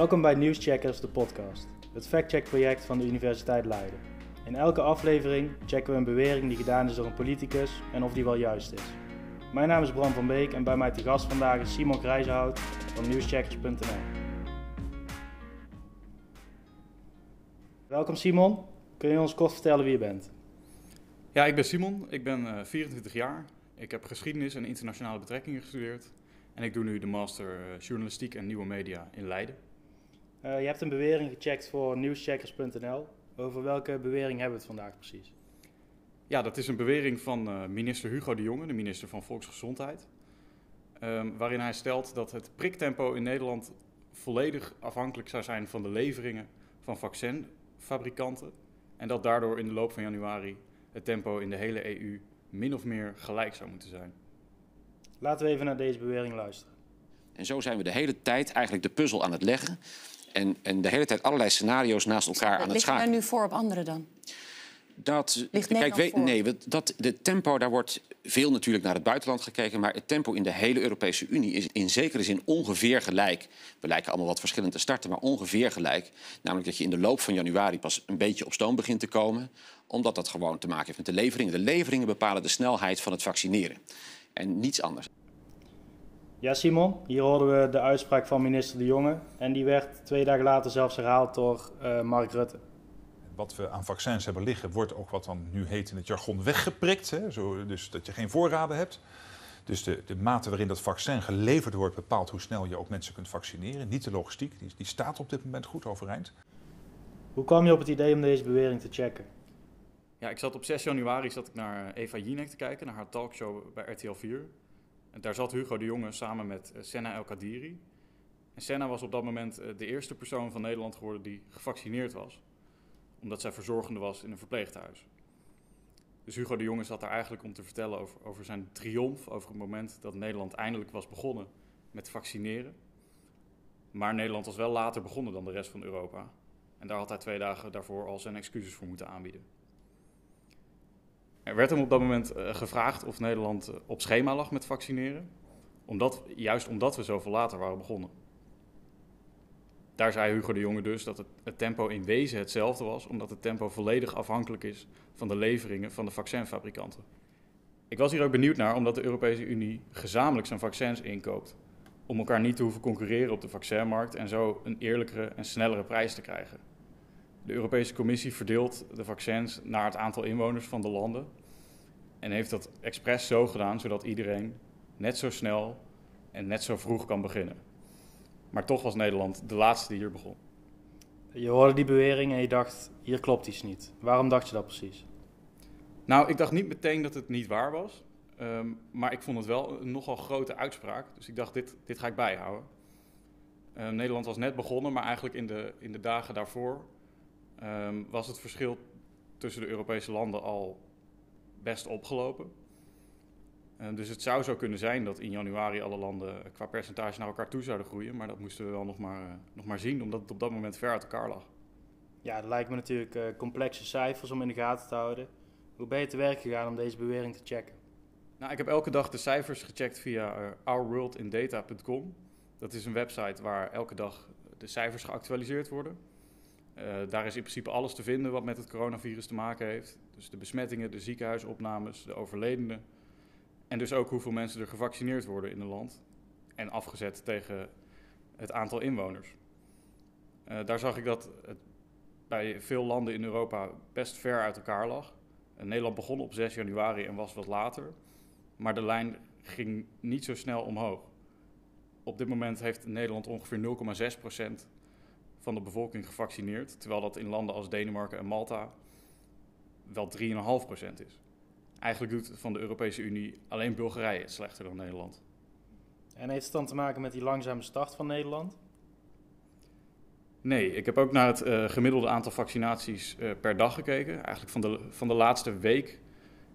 Welkom bij Nieuwscheckers, de podcast, het factcheck-project van de Universiteit Leiden. In elke aflevering checken we een bewering die gedaan is door een politicus en of die wel juist is. Mijn naam is Bram van Beek en bij mij te gast vandaag is Simon Grijzenhout van nieuwscheckers.nl. Welkom Simon, kun je ons kort vertellen wie je bent? Ja, ik ben Simon, ik ben uh, 24 jaar. Ik heb geschiedenis en internationale betrekkingen gestudeerd. En ik doe nu de master uh, journalistiek en nieuwe media in Leiden. Uh, je hebt een bewering gecheckt voor nieuwscheckers.nl. Over welke bewering hebben we het vandaag precies? Ja, dat is een bewering van uh, minister Hugo de Jonge, de minister van Volksgezondheid. Um, waarin hij stelt dat het priktempo in Nederland volledig afhankelijk zou zijn van de leveringen van vaccinfabrikanten. En dat daardoor in de loop van januari het tempo in de hele EU min of meer gelijk zou moeten zijn. Laten we even naar deze bewering luisteren. En zo zijn we de hele tijd eigenlijk de puzzel aan het leggen. En, en de hele tijd allerlei scenario's naast elkaar aan het schakelen. Ligt er nu voor op anderen dan? Dat, kijk, weet, nee, dat, de tempo, daar wordt veel natuurlijk naar het buitenland gekeken. Maar het tempo in de hele Europese Unie is in zekere zin ongeveer gelijk. We lijken allemaal wat verschillend te starten, maar ongeveer gelijk. Namelijk dat je in de loop van januari pas een beetje op stoom begint te komen. Omdat dat gewoon te maken heeft met de leveringen. De leveringen bepalen de snelheid van het vaccineren. En niets anders. Ja, Simon, hier hoorden we de uitspraak van minister De Jonge. En die werd twee dagen later zelfs herhaald door uh, Mark Rutte. Wat we aan vaccins hebben liggen, wordt ook wat dan nu heet in het jargon weggeprikt. Hè? Zo, dus dat je geen voorraden hebt. Dus de, de mate waarin dat vaccin geleverd wordt bepaalt hoe snel je ook mensen kunt vaccineren. Niet de logistiek, die, die staat op dit moment goed overeind. Hoe kwam je op het idee om deze bewering te checken? Ja, ik zat op 6 januari zat ik naar Eva Jinek te kijken, naar haar talkshow bij RTL 4. En daar zat Hugo de Jonge samen met uh, Senna El Kadiri. En Senna was op dat moment uh, de eerste persoon van Nederland geworden die gevaccineerd was. Omdat zij verzorgende was in een verpleeghuis. Dus Hugo de Jonge zat daar eigenlijk om te vertellen over, over zijn triomf. Over het moment dat Nederland eindelijk was begonnen met vaccineren. Maar Nederland was wel later begonnen dan de rest van Europa. En daar had hij twee dagen daarvoor al zijn excuses voor moeten aanbieden. Er werd hem op dat moment uh, gevraagd of Nederland uh, op schema lag met vaccineren. Omdat, juist omdat we zoveel later waren begonnen. Daar zei Hugo de Jonge dus dat het, het, tempo in wezen hetzelfde was, omdat het tempo volledig afhankelijk is van de leveringen van de vaccinfabrikanten. Ik was hier ook benieuwd naar, omdat de Europese Unie gezamenlijk zijn vaccins inkoopt. Om elkaar niet te hoeven concurreren op de vaccinmarkt en zo een eerlijkere en snellere prijs te krijgen. De Europese Commissie verdeelt de vaccins naar het aantal inwoners van de landen. En heeft dat expres zo gedaan, zodat iedereen net zo snel en net zo vroeg kan beginnen. Maar toch was Nederland de laatste die hier begon. Je hoorde die bewering en je dacht, hier klopt iets niet. Waarom dacht je dat precies? Nou, ik dacht niet meteen dat het niet waar was. Um, maar ik vond het wel een nogal grote uitspraak. Dus ik dacht, dit, dit ga ik bijhouden. Uh, Nederland was net begonnen, maar eigenlijk in de, in de dagen daarvoor um, was het verschil tussen de Europese landen al best opgelopen. Uh, dus het zou zo kunnen zijn dat in januari alle landen qua percentage naar elkaar toe zouden groeien. Maar dat moesten we wel nog maar, uh, nog maar zien, omdat het op dat moment ver uit elkaar lag. Ja, dat lijkt me natuurlijk uh, complexe cijfers om in de gaten te houden. Hoe ben je te werk gegaan om deze bewering te checken? Nou, ik heb elke dag de cijfers gecheckt via ourworldindata.com. Dat is een website waar elke dag de cijfers geactualiseerd worden. Uh, daar is in principe alles te vinden wat met het coronavirus te maken heeft. Dus de besmettingen, de ziekenhuisopnames, de overledenen. En dus ook hoeveel mensen er gevaccineerd worden in het land. En afgezet tegen het aantal inwoners. Uh, daar zag ik dat het bij veel landen in Europa best ver uit elkaar lag. Uh, Nederland begon op 6 januari en was wat later. Maar de lijn ging niet zo snel omhoog. Op dit moment heeft Nederland ongeveer 0,6 procent van de bevolking gevaccineerd. Terwijl dat in landen als Denemarken en Malta wel 3,5% is. Eigenlijk doet van de Europese Unie alleen Bulgarije het slechter dan Nederland. En heeft het dan te maken met die langzame start van Nederland? Nee, ik heb ook naar het uh, gemiddelde aantal vaccinaties uh, per dag gekeken. Eigenlijk van de, van de laatste week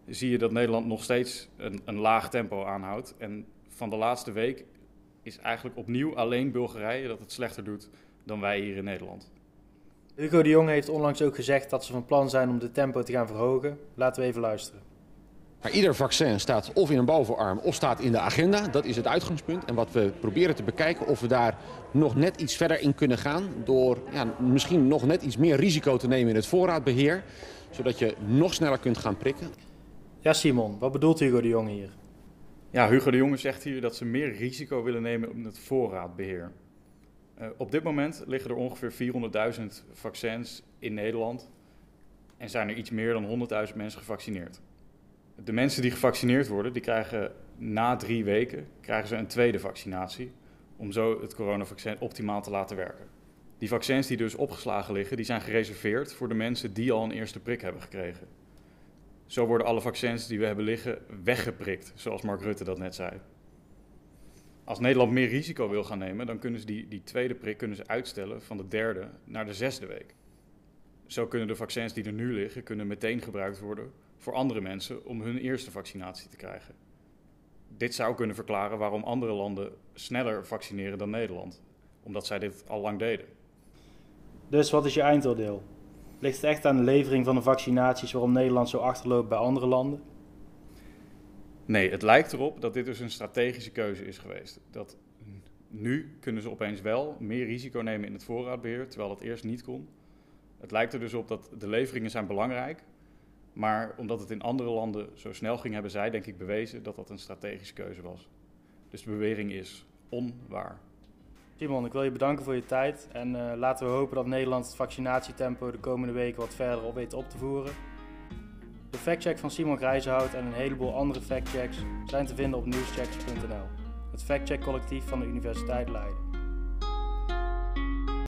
zie je dat Nederland nog steeds een, een laag tempo aanhoudt. En van de laatste week is eigenlijk opnieuw alleen Bulgarije dat het slechter doet dan wij hier in Nederland. Hugo de Jong heeft onlangs ook gezegd dat ze van plan zijn om de tempo te gaan verhogen. Laten we even luisteren. Maar ieder vaccin staat of in een bovenarm of staat in de agenda. Dat is het uitgangspunt. En wat we proberen te bekijken of we daar nog net iets verder in kunnen gaan... door ja, misschien nog net iets meer risico te nemen in het voorraadbeheer... zodat je nog sneller kunt gaan prikken. Ja, Simon, wat bedoelt Hugo de Jonge hier? Ja, Hugo de Jonge zegt hier dat ze meer risico willen nemen op het voorraadbeheer. Uh, op dit moment liggen er ongeveer 400.000 vaccins in Nederland en zijn er iets meer dan 100.000 mensen gevaccineerd. De mensen die gevaccineerd worden, die krijgen na drie weken krijgen ze een tweede vaccinatie om zo het coronavaccin optimaal te laten werken. Die vaccins die dus opgeslagen liggen, die zijn gereserveerd voor de mensen die al een eerste prik hebben gekregen. Zo worden alle vaccins die we hebben liggen weggeprikt, zoals Mark Rutte dat net zei. Als Nederland meer risico wil gaan nemen, dan kunnen ze die, die tweede prik kunnen ze uitstellen van de derde naar de zesde week. Zo kunnen de vaccins die er nu liggen, kunnen meteen gebruikt worden voor andere mensen om hun eerste vaccinatie te krijgen. Dit zou kunnen verklaren waarom andere landen sneller vaccineren dan Nederland, omdat zij dit al lang deden. Dus wat is je eindoordeel? Ligt het echt aan de levering van de vaccinaties waarom Nederland zo achterloopt bij andere landen? Nee, het lijkt erop dat dit dus een strategische keuze is geweest. Dat nu kunnen ze opeens wel meer risico nemen in het voorraadbeheer, terwijl dat eerst niet kon. Het lijkt er dus op dat de leveringen zijn belangrijk, maar omdat het in andere landen zo snel ging, hebben zij denk ik bewezen dat dat een strategische keuze was. Dus de bewering is onwaar. Simon, ik wil je bedanken voor je tijd en uh, laten we hopen dat Nederland het vaccinatietempo de komende weken wat verder op weet op te voeren. De factcheck van Simon Grijzenhout en een heleboel andere factchecks zijn te vinden op nieuwschecks.nl, het factcheck collectief van de Universiteit Leiden.